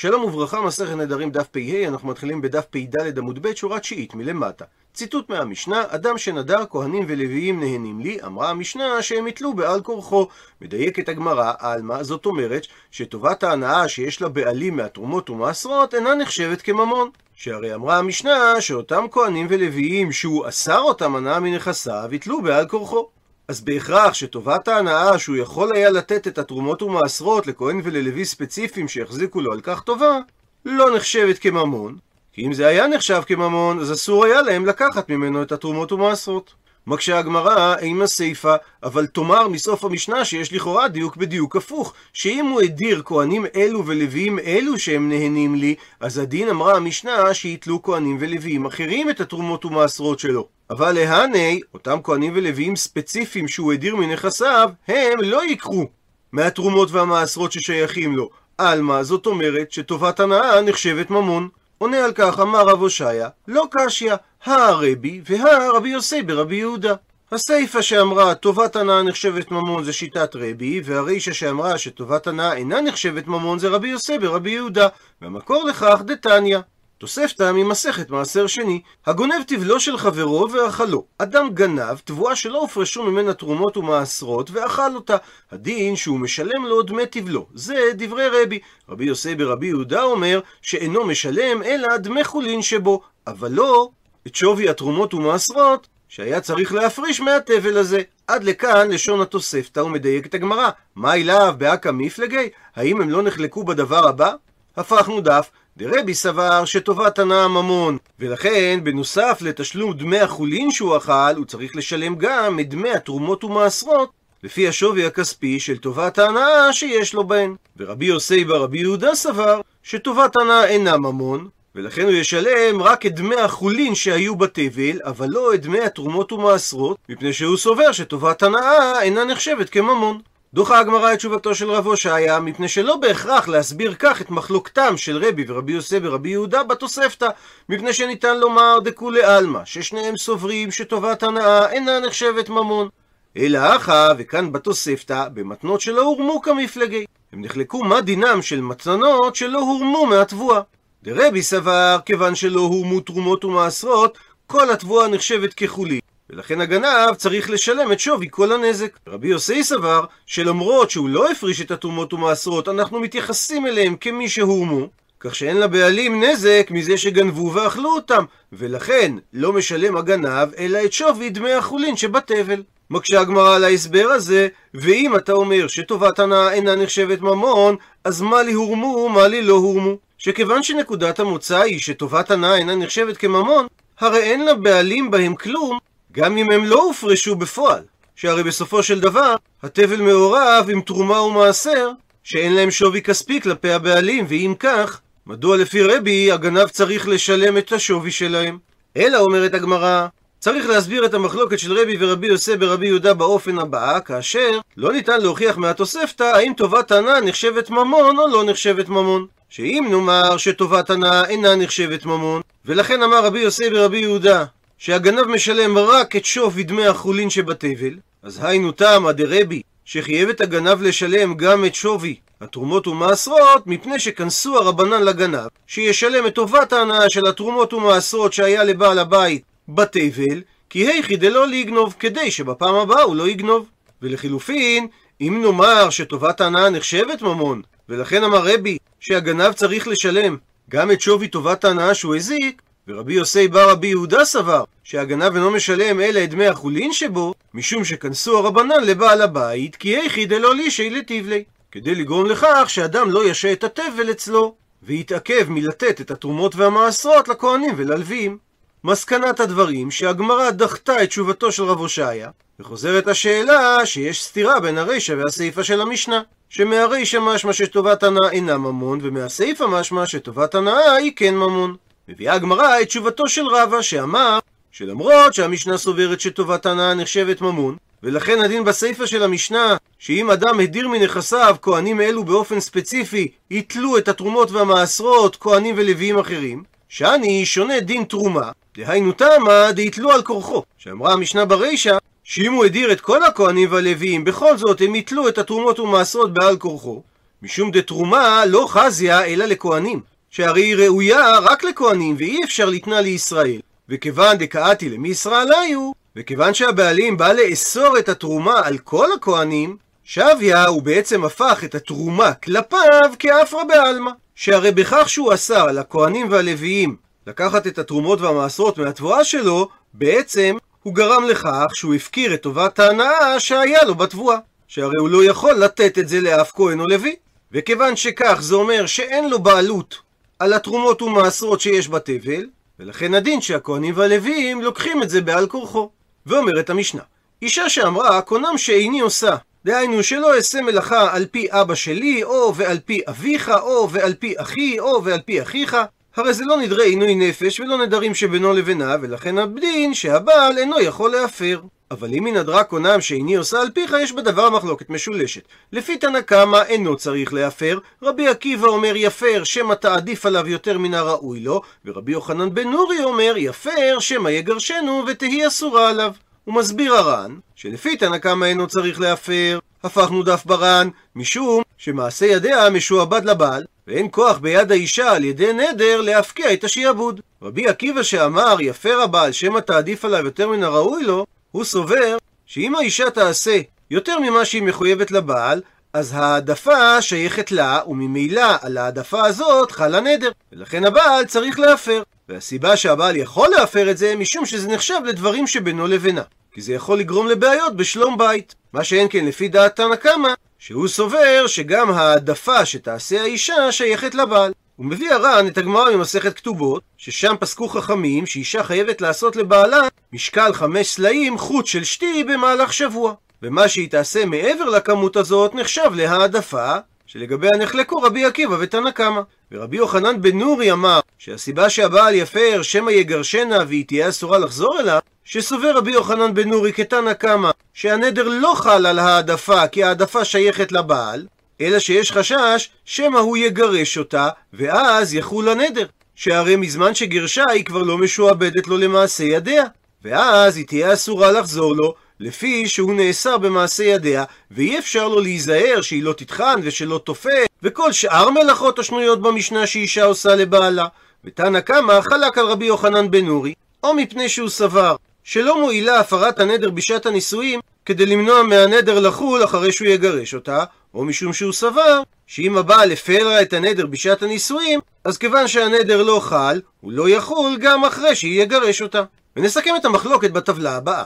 שלום וברכה, מסכת נדרים דף פ"ה, אנחנו מתחילים בדף פ"ד עמוד ב', שורה תשיעית מלמטה. ציטוט מהמשנה, אדם שנדר, כהנים ולוויים נהנים לי, אמרה המשנה שהם יתלו בעל כורחו. מדייקת הגמרא, עלמא, זאת אומרת שטובת ההנאה שיש לה בעלים מהתרומות ומעשרות אינה נחשבת כממון. שהרי אמרה המשנה שאותם כהנים ולוויים שהוא אסר אותם הנאה מנכסיו, יתלו בעל כורחו. אז בהכרח שטובת ההנאה שהוא יכול היה לתת את התרומות ומעשרות לכהן וללוי ספציפיים שיחזיקו לו על כך טובה, לא נחשבת כממון, כי אם זה היה נחשב כממון, אז אסור היה להם לקחת ממנו את התרומות ומעשרות. מקשה הגמרא עם הסיפה, אבל תאמר מסוף המשנה שיש לכאורה דיוק בדיוק הפוך, שאם הוא הדיר כהנים אלו ולוויים אלו שהם נהנים לי, אז הדין אמרה המשנה שיתלו כהנים ולוויים אחרים את התרומות ומעשרות שלו. אבל להני, אותם כהנים ולוויים ספציפיים שהוא הדיר מנכסיו, הם לא ייקחו מהתרומות והמעשרות ששייכים לו. עלמא, זאת אומרת שטובת הנאה נחשבת ממון. עונה על כך אמר רב הושעיה, לא קשיא, הרבי והרבי יוסי ברבי יהודה. הסיפא שאמרה טובת הנאה נחשבת ממון זה שיטת רבי, והרישא שאמרה שטובת הנאה אינה נחשבת ממון זה רבי יוסי ברבי יהודה, והמקור לכך דתניא. תוספתא ממסכת מעשר שני, הגונב תבלו של חברו ואכלו. אדם גנב תבואה שלא הופרשו ממנה תרומות ומעשרות ואכל אותה. הדין שהוא משלם לו דמי תבלו. זה דברי רבי. רבי יוסי ברבי יהודה אומר שאינו משלם אלא דמי חולין שבו, אבל לא את שווי התרומות ומעשרות שהיה צריך להפריש מהתבל הזה. עד לכאן לשון התוספתא ומדייק את הגמרא. מה אליו באקא מפלגי? האם הם לא נחלקו בדבר הבא? הפכנו דף, דרבי סבר שטובת הנאה ממון, ולכן בנוסף לתשלום דמי החולין שהוא אכל, הוא צריך לשלם גם את דמי התרומות ומעשרות לפי השווי הכספי של טובת ההנאה שיש לו בהן. ורבי יוסי ברבי יהודה סבר שטובת הנאה אינה ממון, ולכן הוא ישלם רק את דמי החולין שהיו בתבל, אבל לא את דמי התרומות ומעשרות, מפני שהוא סובר שטובת הנאה אינה נחשבת כממון. דוחה הגמרא את תשובתו של רב הושעיה, מפני שלא בהכרח להסביר כך את מחלוקתם של רבי ורבי יוסי ורבי יהודה בתוספתא, מפני שניתן לומר דכולי עלמא, ששניהם סוברים שטובת הנאה אינה נחשבת ממון. אלא אחא, וכאן בתוספתא, במתנות שלא הורמו כמפלגי. הם נחלקו מה דינם של מתנות שלא הורמו מהתבואה. דרבי סבר, כיוון שלא הורמו תרומות ומעשרות, כל התבואה נחשבת כחולית. ולכן הגנב צריך לשלם את שווי כל הנזק. רבי יוסי סבר שלמרות שהוא לא הפריש את התרומות ומעשרות, אנחנו מתייחסים אליהם כמי שהורמו, כך שאין לבעלים נזק מזה שגנבו ואכלו אותם, ולכן לא משלם הגנב אלא את שווי דמי החולין שבתבל. מקשה הגמרא על ההסבר הזה, ואם אתה אומר שטובת הנאה אינה נחשבת ממון, אז מה לי הורמו ומה לי לא הורמו? שכיוון שנקודת המוצא היא שטובת הנאה אינה נחשבת כממון, הרי אין לבעלים בהם כלום, גם אם הם לא הופרשו בפועל, שהרי בסופו של דבר, התבל מעורב עם תרומה ומעשר, שאין להם שווי כספי כלפי הבעלים, ואם כך, מדוע לפי רבי הגנב צריך לשלם את השווי שלהם? אלא אומרת הגמרא, צריך להסביר את המחלוקת של רבי ורבי יוסי ברבי יהודה באופן הבא, כאשר לא ניתן להוכיח מהתוספתא האם טובת הנאה נחשבת ממון או לא נחשבת ממון. שאם נאמר שטובת הנאה אינה נחשבת ממון, ולכן אמר רבי יוסי ברבי יהודה שהגנב משלם רק את שווי דמי החולין שבתבל, אז היינו תמא דרבי, שחייב את הגנב לשלם גם את שווי התרומות ומעשרות, מפני שכנסו הרבנן לגנב, שישלם את טובת ההנאה של התרומות ומעשרות שהיה לבעל הבית בתבל, כי היכי דלא לגנוב, כדי שבפעם הבאה הוא לא יגנוב. ולחילופין, אם נאמר שטובת ההנאה נחשבת ממון, ולכן אמר רבי שהגנב צריך לשלם גם את שווי טובת ההנאה שהוא הזיק, ורבי יוסי בר רבי יהודה סבר שהגנב אינו משלם אלא את דמי החולין שבו, משום שכנסו הרבנן לבעל הבית, כי איכי דלא לישי לטיבלי. כדי לגרום לכך שאדם לא ישה את התבל אצלו, ויתעכב מלתת את התרומות והמעשרות לכהנים וללווים. מסקנת הדברים שהגמרא דחתה את תשובתו של רב הושעיה, וחוזרת השאלה שיש סתירה בין הרישא והסיפא של המשנה. שמהרישא משמע שטובת הנאה אינה ממון, ומהסיפא משמע שטובת הנאה היא כן ממון. מביאה הגמרא את תשובתו של רבא שאמר שלמרות שהמשנה סוברת שטובת הנאה נחשבת ממון, ולכן הדין בסיפא של המשנה, שאם אדם הדיר מנכסיו כהנים אלו באופן ספציפי, יתלו את התרומות והמעשרות כהנים ולוויים אחרים, שאני שונה דין תרומה, דהיינו תמה דהיתלו על כורחו, שאמרה המשנה ברישא, שאם הוא הדיר את כל הכהנים והלוויים, בכל זאת הם יתלו את התרומות ומעשרות בעל כורחו, משום דתרומה לא חזיה אלא לכהנים, שהרי היא ראויה רק לכהנים ואי אפשר לתנה לישראל. וכיוון דקאתי למישראליו, וכיוון שהבעלים בא לאסור את התרומה על כל הכהנים, שביה הוא בעצם הפך את התרומה כלפיו כאפרא בעלמא. שהרי בכך שהוא אסר על הכהנים והלוויים לקחת את התרומות והמעשרות מהתבואה שלו, בעצם הוא גרם לכך שהוא הפקיר את טובת ההנאה שהיה לו בתבואה. שהרי הוא לא יכול לתת את זה לאף כהן או לוי. וכיוון שכך זה אומר שאין לו בעלות על התרומות ומעשרות שיש בתבל, ולכן הדין שהכהנים והלוויים לוקחים את זה בעל כורחו. ואומרת המשנה, אישה שאמרה, קונם שאיני עושה, דהיינו שלא אעשה מלאכה על פי אבא שלי, או ועל פי אביך, או ועל פי אחי, או ועל פי אחיך, הרי זה לא נדרי עינוי נפש ולא נדרים שבינו לבינה, ולכן הדין שהבעל אינו יכול להפר. אבל אם היא נדרה קונם שאיני עושה על פיך, יש בדבר מחלוקת משולשת. לפי תנא קמא אינו צריך להפר, רבי עקיבא אומר יפר שמא תעדיף עליו יותר מן הראוי לו, ורבי יוחנן בן נורי אומר יפר שמא יגרשנו ותהי אסורה עליו. הוא מסביר הר"ן, שלפי תנא קמא אינו צריך להפר, הפכנו דף בר"ן, משום שמעשה ידיה משועבד לבעל, ואין כוח ביד האישה על ידי נדר להפקיע את השיעבוד. רבי עקיבא שאמר יפר הבעל שמא תעדיף עליו יותר מן הראוי לו, הוא סובר שאם האישה תעשה יותר ממה שהיא מחויבת לבעל, אז העדפה שייכת לה, וממילא על העדפה הזאת חל הנדר. ולכן הבעל צריך להפר. והסיבה שהבעל יכול להפר את זה, משום שזה נחשב לדברים שבינו לבינה. כי זה יכול לגרום לבעיות בשלום בית. מה שאין כן לפי דעת תנא קמא, שהוא סובר שגם העדפה שתעשה האישה שייכת לבעל. הוא מביא הר"ן את הגמרא ממסכת כתובות, ששם פסקו חכמים שאישה חייבת לעשות לבעלה משקל חמש סלעים חוט של שתי במהלך שבוע. ומה שהיא תעשה מעבר לכמות הזאת נחשב להעדפה, שלגביה נחלקו רבי עקיבא ותנא קמא. ורבי יוחנן בן נורי אמר שהסיבה שהבעל יפר שמא יגרשנה והיא תהיה אסורה לחזור אליו, שסובר רבי יוחנן בן נורי כתנא קמא שהנדר לא חל על העדפה כי העדפה שייכת לבעל, אלא שיש חשש שמא הוא יגרש אותה ואז יחול הנדר. שהרי מזמן שגירשה היא כבר לא משועבדת לו למעשה ידיה, ואז היא תהיה אסורה לחזור לו, לפי שהוא נאסר במעשה ידיה, ואי אפשר לו להיזהר שהיא לא תטחן ושלא תופת, וכל שאר מלאכות השנויות במשנה שאישה עושה לבעלה. ותנא קמא חלק על רבי יוחנן בן נורי, או מפני שהוא סבר שלא מועילה הפרת הנדר בשעת הנישואים כדי למנוע מהנדר לחול אחרי שהוא יגרש אותה, או משום שהוא סבר שאם הבעל הפר לה את הנדר בשעת הנישואים, אז כיוון שהנדר לא חל, הוא לא יחול גם אחרי שהיא יגרש אותה. ונסכם את המחלוקת בטבלה הבאה.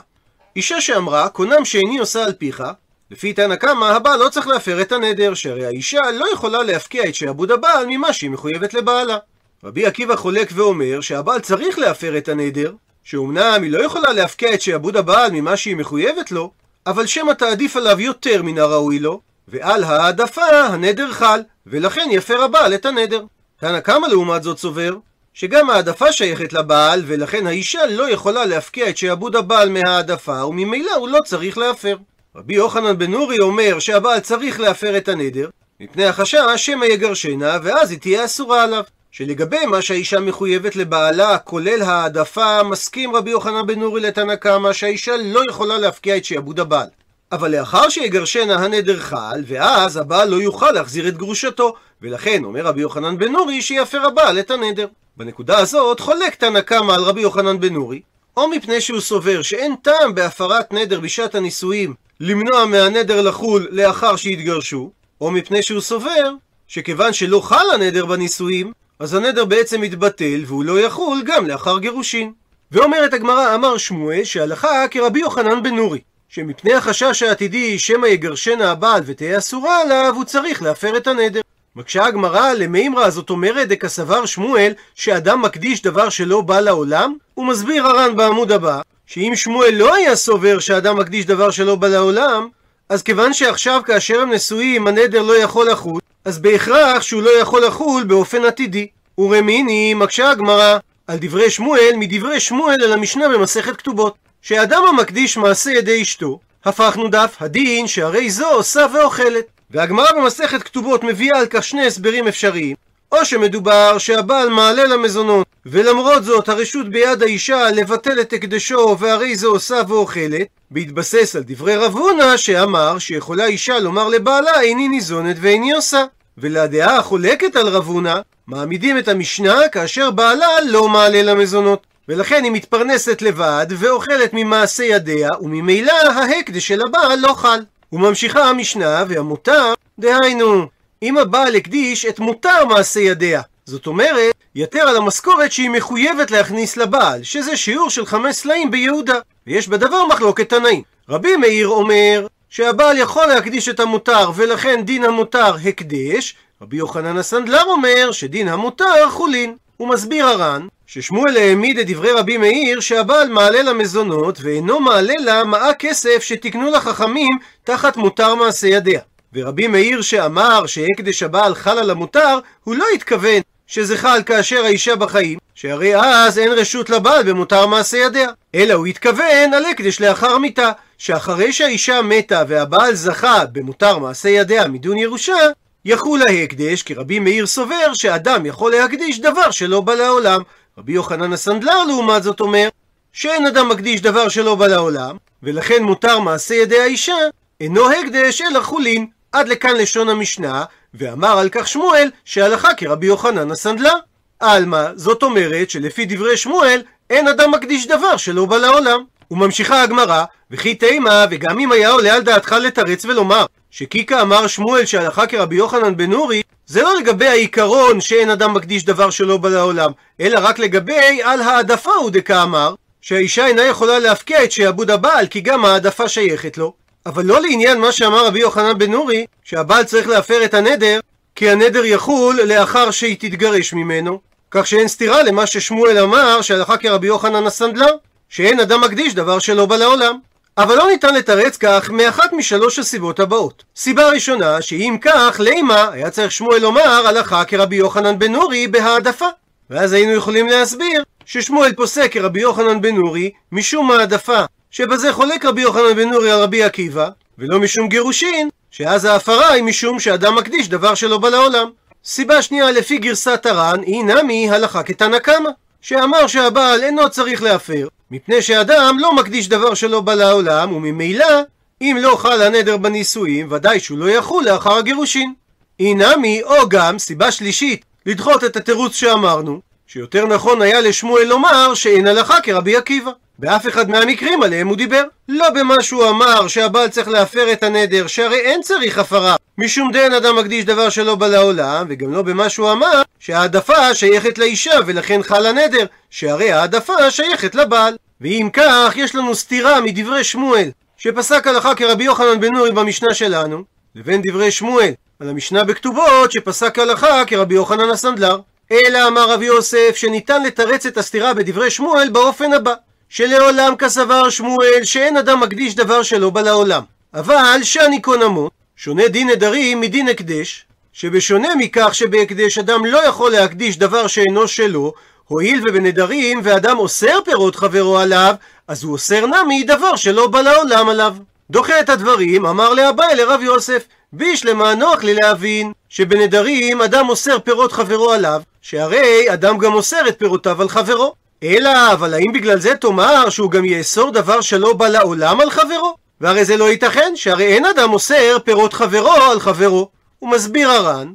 אישה שאמרה, קונם שאיני עושה על פיך, לפי תנא קמא, הבעל לא צריך להפר את הנדר, שהרי האישה לא יכולה להפקיע את שעבוד הבעל ממה שהיא מחויבת לבעלה. רבי עקיבא חולק ואומר שהבעל צריך להפר את הנדר, שאומנם היא לא יכולה להפקיע את שעבוד הבעל ממה שהיא מחויבת לו, אבל שמא תעדיף עליו יותר מן הראוי לו, ועל העדפה הנדר חל, ולכן יפר הבעל את הנדר. תנא קמא לעומת זאת סובר, שגם העדפה שייכת לבעל, ולכן האישה לא יכולה להפקיע את שעבוד הבעל מהעדפה, וממילא הוא לא צריך להפר. רבי יוחנן בן נורי אומר שהבעל צריך להפר את הנדר, מפני החשש שמא יגרשנה, ואז היא תהיה אסורה עליו. שלגבי מה שהאישה מחויבת לבעלה, כולל העדפה, מסכים רבי יוחנן בן נורי לתנא קמא שהאישה לא יכולה להפקיע את שעבוד הבעל. אבל לאחר שיגרשנה הנדר חל, ואז הבעל לא יוכל להחזיר את גרושתו, ולכן אומר רבי יוחנן בן נורי שיפר הבעל את הנדר. בנקודה הזאת חולק תנא קמא על רבי יוחנן בן נורי, או מפני שהוא סובר שאין טעם בהפרת נדר בשעת הנישואים למנוע מהנדר לחול לאחר שהתגרשו, או מפני שהוא סובר שכיוון שלא חל הנדר בנישואים, אז הנדר בעצם מתבטל והוא לא יחול גם לאחר גירושין. ואומרת הגמרא, אמר שמואל שהלכה כרבי יוחנן בן נורי, שמפני החשש העתידי שמא יגרשנה הבעל ותהיה אסורה עליו, הוא צריך להפר את הנדר. מקשה הגמרא למימרא, זאת אומרת, דקסבר שמואל, שאדם מקדיש דבר שלא בא לעולם? הוא מסביר הר"ן בעמוד הבא, שאם שמואל לא היה סובר שאדם מקדיש דבר שלא בא לעולם, אז כיוון שעכשיו כאשר הם נשואים הנדר לא יכול לחול, אז בהכרח שהוא לא יכול לחול באופן עתידי. ורמיני מקשה הגמרא על דברי שמואל מדברי שמואל על המשנה במסכת כתובות. שאדם המקדיש מעשה ידי אשתו, הפכנו דף הדין שהרי זו עושה ואוכלת. והגמרא במסכת כתובות מביאה על כך שני הסברים אפשריים. או שמדובר שהבעל מעלה למזונות, ולמרות זאת הרשות ביד האישה לבטל את הקדשו והרי זו עושה ואוכלת, בהתבסס על דברי רב הונא שאמר שיכולה אישה לומר לבעלה איני ניזונת ואיני עושה. ולדעה החולקת על רב הונא, מעמידים את המשנה כאשר בעלה לא מעלה למזונות. ולכן היא מתפרנסת לבד ואוכלת ממעשה ידיה, וממילא ההקדש של הבעל לא חל. וממשיכה המשנה, והמותר, דהיינו, אם הבעל הקדיש את מותר מעשה ידיה, זאת אומרת, יתר על המשכורת שהיא מחויבת להכניס לבעל, שזה שיעור של חמש סלעים ביהודה, ויש בדבר מחלוקת תנאים. רבי מאיר אומר שהבעל יכול להקדיש את המותר, ולכן דין המותר הקדש, רבי יוחנן הסנדלר אומר שדין המותר חולין. הוא מסביר הר"ן ששמואל העמיד את דברי רבי מאיר שהבעל מעלה למזונות ואינו מעלה לה מעה כסף שתיקנו לחכמים תחת מותר מעשה ידיה. ורבי מאיר שאמר שהקדש הבעל חל על המותר, הוא לא התכוון שזה חל כאשר האישה בחיים, שהרי אז אין רשות לבעל במותר מעשה ידיה. אלא הוא התכוון על הקדש לאחר מיתה, שאחרי שהאישה מתה והבעל זכה במותר מעשה ידיה מדון ירושה, יחול ההקדש, כי רבי מאיר סובר שאדם יכול להקדיש דבר שלא בא לעולם. רבי יוחנן הסנדלר לעומת זאת אומר שאין אדם מקדיש דבר שלא בא לעולם, ולכן מותר מעשה ידי האישה, אינו הקדש אלא חולין. עד לכאן לשון המשנה, ואמר על כך שמואל שהלכה כרבי יוחנן הסנדלר. עלמא, זאת אומרת שלפי דברי שמואל, אין אדם מקדיש דבר שלא בא לעולם. וממשיכה הגמרא, וכי תימא, וגם אם היה עולה על דעתך לתרץ ולומר, שקיקה אמר שמואל שהלכה כרבי יוחנן בן נורי, זה לא לגבי העיקרון שאין אדם מקדיש דבר שלא בא לעולם, אלא רק לגבי על העדפה הוא דקה אמר, שהאישה אינה יכולה להפקיע את שעבוד הבעל, כי גם העדפה שייכת לו. אבל לא לעניין מה שאמר רבי יוחנן בן נורי, שהבעל צריך להפר את הנדר, כי הנדר יחול לאחר שהיא תתגרש ממנו. כך שאין סתירה למה ששמואל אמר שהלכה כרבי יוחנן הסנדלר, שאין אדם מקדיש דבר שלא בא לעולם. אבל לא ניתן לתרץ כך מאחת משלוש הסיבות הבאות. סיבה ראשונה, שאם כך, לימה, היה צריך שמואל לומר הלכה כרבי יוחנן בן נורי בהעדפה. ואז היינו יכולים להסביר ששמואל פוסק כרבי יוחנן בן נורי משום העדפה, שבזה חולק רבי יוחנן בן נורי על רבי עקיבא, ולא משום גירושין, שאז ההפרה היא משום שאדם מקדיש דבר שלא בא לעולם. סיבה שנייה לפי גרסת הר"ן היא נמי הלכה כתנא קמא, שאמר שהבעל אינו צריך להפר, מפני שאדם לא מקדיש דבר שלא בא לעולם, וממילא, אם לא חל הנדר בנישואים, ודאי שהוא לא יחול לאחר הגירושין. אינמי, או גם, סיבה שלישית, לדחות את התירוץ שאמרנו, שיותר נכון היה לשמואל לומר שאין הלכה כרבי עקיבא. באף אחד מהמקרים עליהם הוא דיבר. לא במה שהוא אמר שהבעל צריך להפר את הנדר, שהרי אין צריך הפרה, משום דין אדם מקדיש דבר שלא בא לעולם, וגם לא במה שהוא אמר שהעדפה שייכת לאישה ולכן חל הנדר, שהרי העדפה שייכת לבעל. ואם כך, יש לנו סתירה מדברי שמואל, שפסק הלכה כרבי יוחנן בן נורי במשנה שלנו, לבין דברי שמואל על המשנה בכתובות שפסק הלכה כרבי יוחנן הסנדלר. אלא אמר רבי יוסף שניתן לתרץ את הסתירה בדברי שמואל באופן הבא שלעולם כסבר שמואל שאין אדם מקדיש דבר שלא בא לעולם. אבל שאני קונמו שונה דין נדרים מדין הקדש שבשונה מכך שבהקדש אדם לא יכול להקדיש דבר שאינו שלו הואיל ובנדרים ואדם אוסר פירות חברו עליו אז הוא אוסר נמי דבר שלא בא לעולם עליו. דוחה את הדברים אמר לאביי לרב יוסף בישלמה נוח לי להבין שבנדרים אדם אוסר פירות חברו עליו שהרי אדם גם אוסר את פירותיו על חברו אלא, אבל האם בגלל זה תאמר שהוא גם יאסור דבר שלא בא לעולם על חברו? והרי זה לא ייתכן, שהרי אין אדם אוסר פירות חברו על חברו. הוא מסביר הר"ן,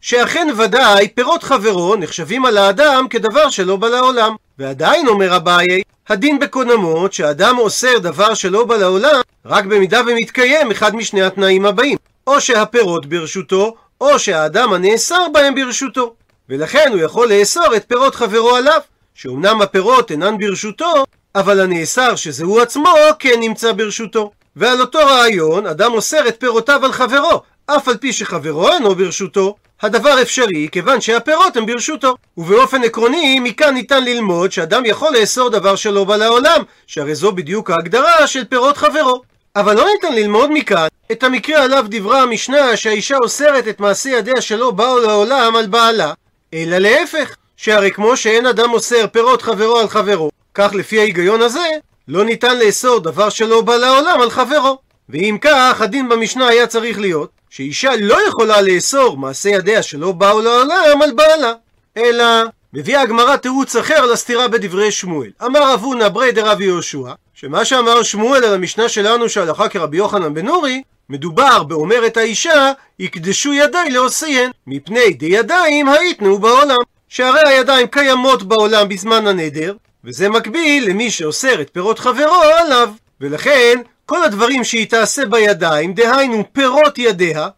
שאכן ודאי פירות חברו נחשבים על האדם כדבר שלא בא לעולם. ועדיין אומר אביי, הדין בקונמות שאדם אוסר דבר שלא בא לעולם רק במידה ומתקיים אחד משני התנאים הבאים או שהפירות ברשותו או שהאדם הנאסר בהם ברשותו ולכן הוא יכול לאסור את פירות חברו עליו שאומנם הפירות אינן ברשותו, אבל הנאסר שזהו עצמו כן נמצא ברשותו. ועל אותו רעיון, אדם אוסר את פירותיו על חברו, אף על פי שחברו אינו ברשותו, הדבר אפשרי כיוון שהפירות הם ברשותו. ובאופן עקרוני, מכאן ניתן ללמוד שאדם יכול לאסור דבר שלא בא לעולם, שהרי זו בדיוק ההגדרה של פירות חברו. אבל לא ניתן ללמוד מכאן את המקרה עליו דיברה המשנה שהאישה אוסרת את מעשי ידיה שלא באו לעולם על בעלה, אלא להפך. שהרי כמו שאין אדם אוסר פירות חברו על חברו, כך לפי ההיגיון הזה, לא ניתן לאסור דבר שלא בא לעולם על חברו. ואם כך, הדין במשנה היה צריך להיות שאישה לא יכולה לאסור מעשה ידיה שלא באו לעולם על בעלה. אלא, מביאה הגמרא תירוץ אחר לסתירה בדברי שמואל. אמר אבונה ברי דרבי יהושע, שמה שאמר שמואל על המשנה שלנו שהלכה כרבי יוחנן בן נורי, מדובר באומרת האישה, יקדשו ידיי לעושיהן, מפני דידיים היתנו בעולם. שהרי הידיים קיימות בעולם בזמן הנדר, וזה מקביל למי שאוסר את פירות חברו עליו. ולכן, כל הדברים שהיא תעשה בידיים, דהיינו פירות ידיה,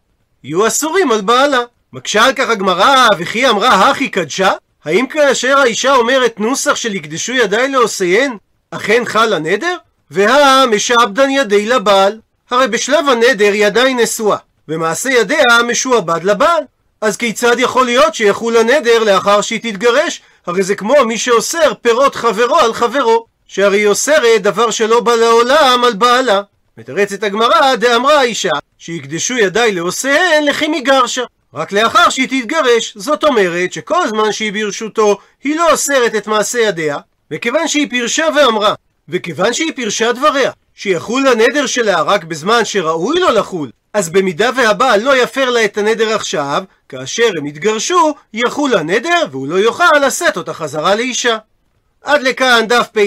יהיו אסורים על בעלה. מקשה על כך הגמרא, וכי אמרה הכי קדשה? האם כאשר האישה אומרת נוסח של יקדשו ידיי לעושיהן, אכן חל הנדר? והא משעבדן ידי לבעל. הרי בשלב הנדר היא עדיין נשואה, ומעשה ידיה משועבד לבעל. אז כיצד יכול להיות שיחול הנדר לאחר שהיא תתגרש? הרי זה כמו מי שאוסר פירות חברו על חברו, שהרי היא אוסרת דבר שלא בא לעולם על בעלה. מתרצת הגמרא, דאמרה האישה, שיקדשו ידיי לעושיהן לכי מגרשה. רק לאחר שהיא תתגרש, זאת אומרת שכל זמן שהיא ברשותו, היא לא אוסרת את מעשה ידיה, וכיוון שהיא פירשה ואמרה, וכיוון שהיא פירשה דבריה, שיחול הנדר שלה רק בזמן שראוי לו לחול, אז במידה והבעל לא יפר לה את הנדר עכשיו, כאשר הם יתגרשו, יחול הנדר והוא לא יוכל לשאת אותה חזרה לאישה. עד לכאן דף פ"ה.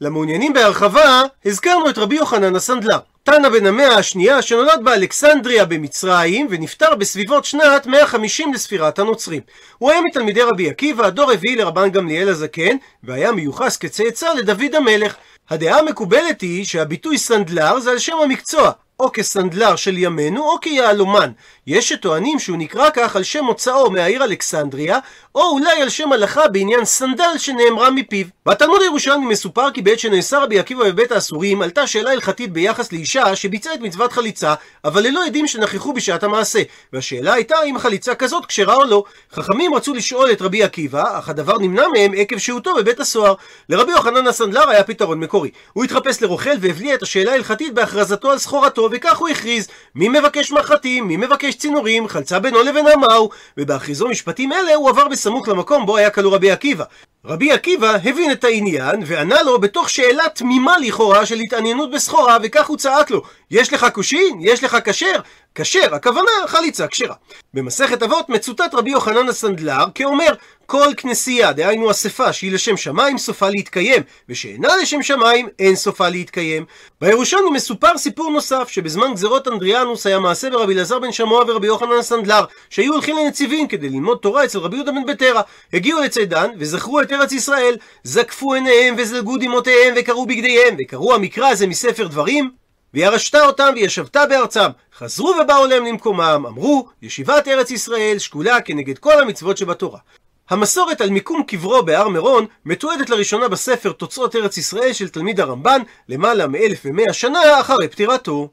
למעוניינים בהרחבה, הזכרנו את רבי יוחנן הסנדלר. תנא בן המאה השנייה שנולד באלכסנדריה במצרים ונפטר בסביבות שנת 150 לספירת הנוצרים. הוא היה מתלמידי רבי עקיבא, דור רביעי לרבן גמליאל הזקן, והיה מיוחס כצאצא לדוד המלך. הדעה המקובלת היא שהביטוי סנדלר זה על שם המקצוע, או כסנדלר של ימינו או כיהלומן. יש שטוענים שהוא נקרא כך על שם מוצאו מהעיר אלכסנדריה, או אולי על שם הלכה בעניין סנדל שנאמרה מפיו. בתלמוד הירושלמי מסופר כי בעת שנאסר רבי עקיבא בבית האסורים, עלתה שאלה הלכתית ביחס לאישה שביצעה את מצוות חליצה, אבל ללא עדים שנכחו בשעת המעשה. והשאלה הייתה אם חליצה כזאת כשרה או לא. חכמים רצו לשאול את רבי עקיבא, אך הדבר נמנע מהם עקב שהותו בבית הסוהר. לרבי יוחנן הסנדלר היה פתרון מקורי. הוא התחפש לרוכל והבליע את השאלה ההלכתית בהכרזתו על סחורתו, וכך הוא הכריז: מי מבקש מחטים, מי מבקש צינורים, חלצה בינו לבין עמהו. ובהכריזו משפטים אלה הוא עבר בסמוך למקום בו היה כלוא רבי עקיבא. רבי עקיבא הבין את העניין וענה לו בתוך שאלה תמימה לכאורה של התעניינות בסחורה וכך הוא צעק לו יש לך קושין? יש לך כשר? כשר, הכוונה חליצה כשרה. במסכת אבות מצוטט רבי יוחנן הסנדלר כאומר כל כנסייה, דהיינו אספה שהיא לשם שמיים, סופה להתקיים, ושאינה לשם שמיים, אין סופה להתקיים. בירושלמי מסופר סיפור נוסף, שבזמן גזרות אנדריאנוס היה מעשה ברבי אלעזר בן שמוע ורבי יוחנן הסנדלר, שהיו הולכים לנציבים כדי ללמוד תורה אצל רבי יהודה בן בטרה. הגיעו לצידן, וזכרו את ארץ ישראל, זקפו עיניהם וזלגו דמעותיהם, וקראו בגדיהם, וקראו המקרא הזה מספר דברים, וירשת אותם וישבת בארצם. חזרו ובאו להם למקומם, אמרו, ישיבת ארץ ישראל שקולה כנגד כל המצוות שבתורה. המסורת על מיקום קברו בהר מירון מתועדת לראשונה בספר תוצאות ארץ ישראל של תלמיד הרמב"ן למעלה מאלף ומאה שנה אחרי פטירתו.